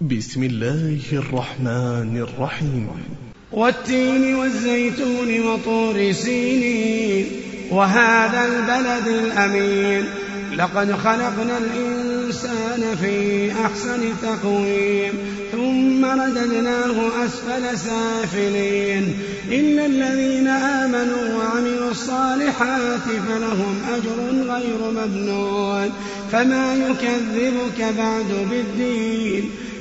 بسم الله الرحمن الرحيم. والتين والزيتون وطور سينين وهذا البلد الأمين. لقد خلقنا الإنسان في أحسن تقويم ثم رددناه أسفل سافلين. إلا الذين آمنوا وعملوا الصالحات فلهم أجر غير ممنون. فما يكذبك بعد بالدين.